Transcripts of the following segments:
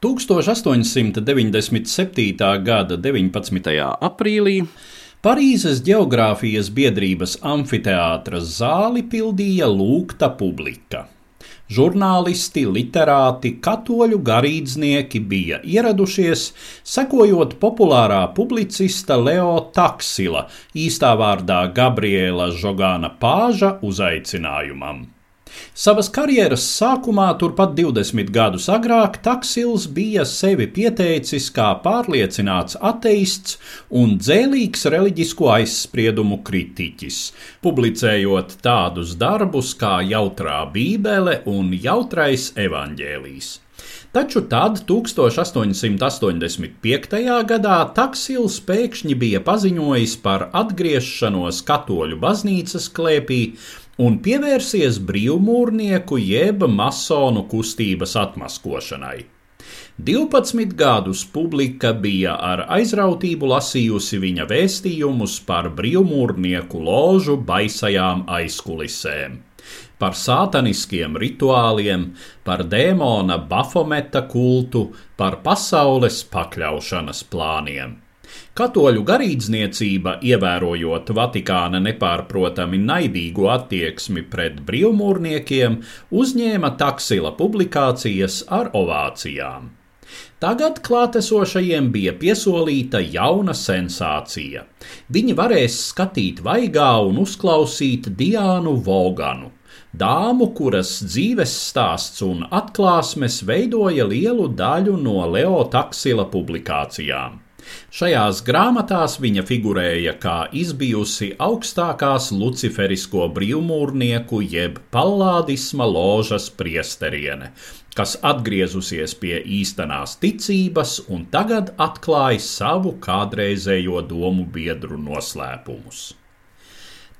1897. gada 19. aprīlī Parīzes geogrāfijas biedrības amfiteātras zāli pildīja lūgta publika. Žurnālisti, literāti, katoļu garīdznieki bija ieradušies, sekojot populārā publicista Leo Taksila, īstā vārdā Gabriela Žogāna Pāža uzaicinājumam. Savas karjeras sākumā, turpat 20 gadus agrāk, Taksils bija sevi pieteicis kā pārliecināts ateists un dzēlīgs reliģisko aizspriedumu kritiķis, publicējot tādus darbus kā Jautrā Bībele un Jautrais evaņģēlijs. Taču tad, 1885. gadā, Taksils pēkšņi bija paziņojis par atgriešanos katoļu baznīcas klēpī un pievērsies brīvmūrnieku jeb masonu kustības atmaskošanai. 12 gadus publika bija ar aizrautību lasījusi viņa vēstījumus par brīvmūrnieku ložu baisajām aizkulisēm par sātaniskiem rituāliem, par dēmona Bafometa kultu, par pasaules pakļaušanas plāniem. Katoļu garīdzniecība, ievērojot Vatikāna nepārprotami naidīgu attieksmi pret brīvmūrniekiem, uzņēma taksila publikācijas ar ovācijām. Tagad klātesošajiem bija piesolīta jauna sensācija. Viņi varēs skatīt vaigā un uzklausīt Diānu Voganu, dāmu, kuras dzīves stāsts un atklāsmes veidoja lielu daļu no Leo Taksila publikācijām. Šajās grāmatās viņa figurēja kā izbijusi augstākās luciferisko brīvmūrnieku jeb pallādisma ložas priesteriene, kas atgriezusies pie īstenās ticības un tagad atklāja savu kādreizējo domu biedru noslēpumus.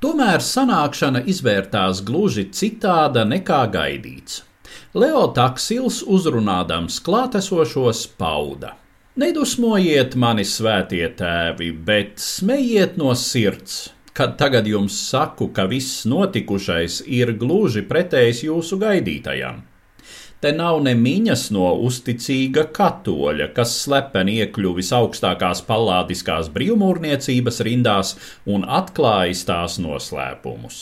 Tomēr sanākšana izvērtās gluži citāda nekā gaidīts. Leo Taksils uzrunādams klātesošos pauda: Nedusmojiet mani svētie tēvi, bet smejiet no sirds, kad tagad jums saku, ka viss notikušais ir gluži pretējs jūsu gaidītajam. Te nav ne miņas no uzticīga katoļa, kas slepeni iekļuvis augstākās pallādiskās brīvmūrniecības rindās un atklājis tās noslēpumus.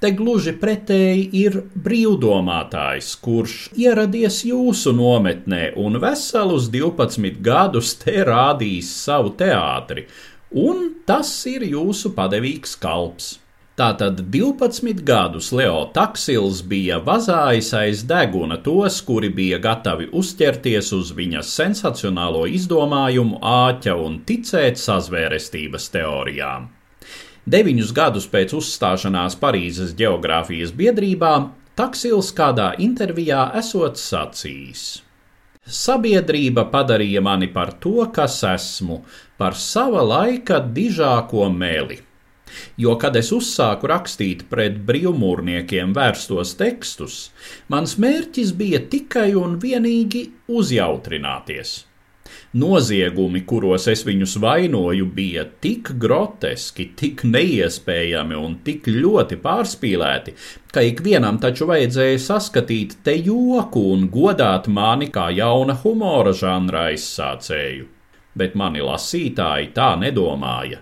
Te gluži pretēji ir brīvdomātājs, kurš ieradies jūsu nometnē un veselus 12 gadus te rādījis savu teātri, un tas ir jūsu padevīgs kalps. Tātad 12 gadus Leo Taksils bija vazājis aiz deguna tos, kuri bija gatavi uzķerties uz viņa sensacionālo izdomājumu āķa un ticēt sazvērestības teorijām. Deviņus gadus pēc uzstāšanās Parīzes geogrāfijas biedrībā Taksils kādā intervijā esot sacījis: Sabiedrība padarīja mani par to, kas esmu, par sava laika dižāko meli jo, kad es uzsāku rakstīt pret brīvmūrniekiem vērstos tekstus, mans mērķis bija tikai un vienīgi uzjautrināties. Noziegumi, kuros es viņus vainoju, bija tik groteski, tik neiespējami un tik ļoti pārspīlēti, ka ikvienam taču vajadzēja saskatīt te joku un godāt mani kā jauna humora žanra aizsācēju. Bet mani lasītāji tā nedomāja.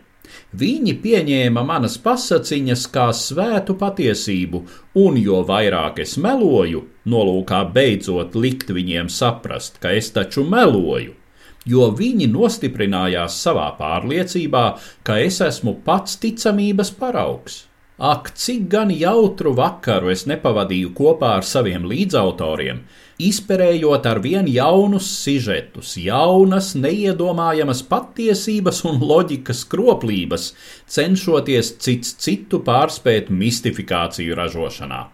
Viņi pieņēma manas pasakiņas kā svētu patiesību, un jo vairāk es meloju, nolūkā beidzot likt viņiem saprast, ka es taču meloju, jo viņi nostiprinājās savā pārliecībā, ka es esmu pats ticamības paraugs. Ak, cik gan jautru vakaru es nepavadīju kopā ar saviem līdzautoriem, izperējot ar vien jaunus sižetus, jaunas, neiedomājamas patiesības un loģikas kroplības, cenšoties cits citu pārspēt mistifikāciju ražošanā.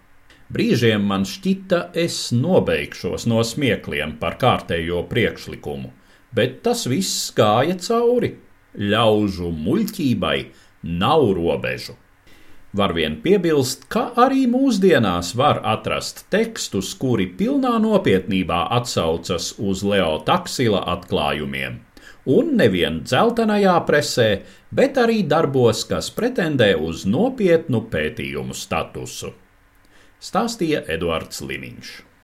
Brīžiem man šķita, es nobeigšos no smiekliem par kārtējo priekšlikumu, bet tas viss gāja cauri. Ļaužu muļķībai nav robežu. Var vien piebilst, ka arī mūsdienās var atrast tekstus, kuri pilnā nopietnībā atsaucas uz Leo Taksila atklājumiem. Un nevien dzeltenajā presē, bet arī darbos, kas pretendē uz nopietnu pētījumu statusu. Stāstīja Eduards Liniņš.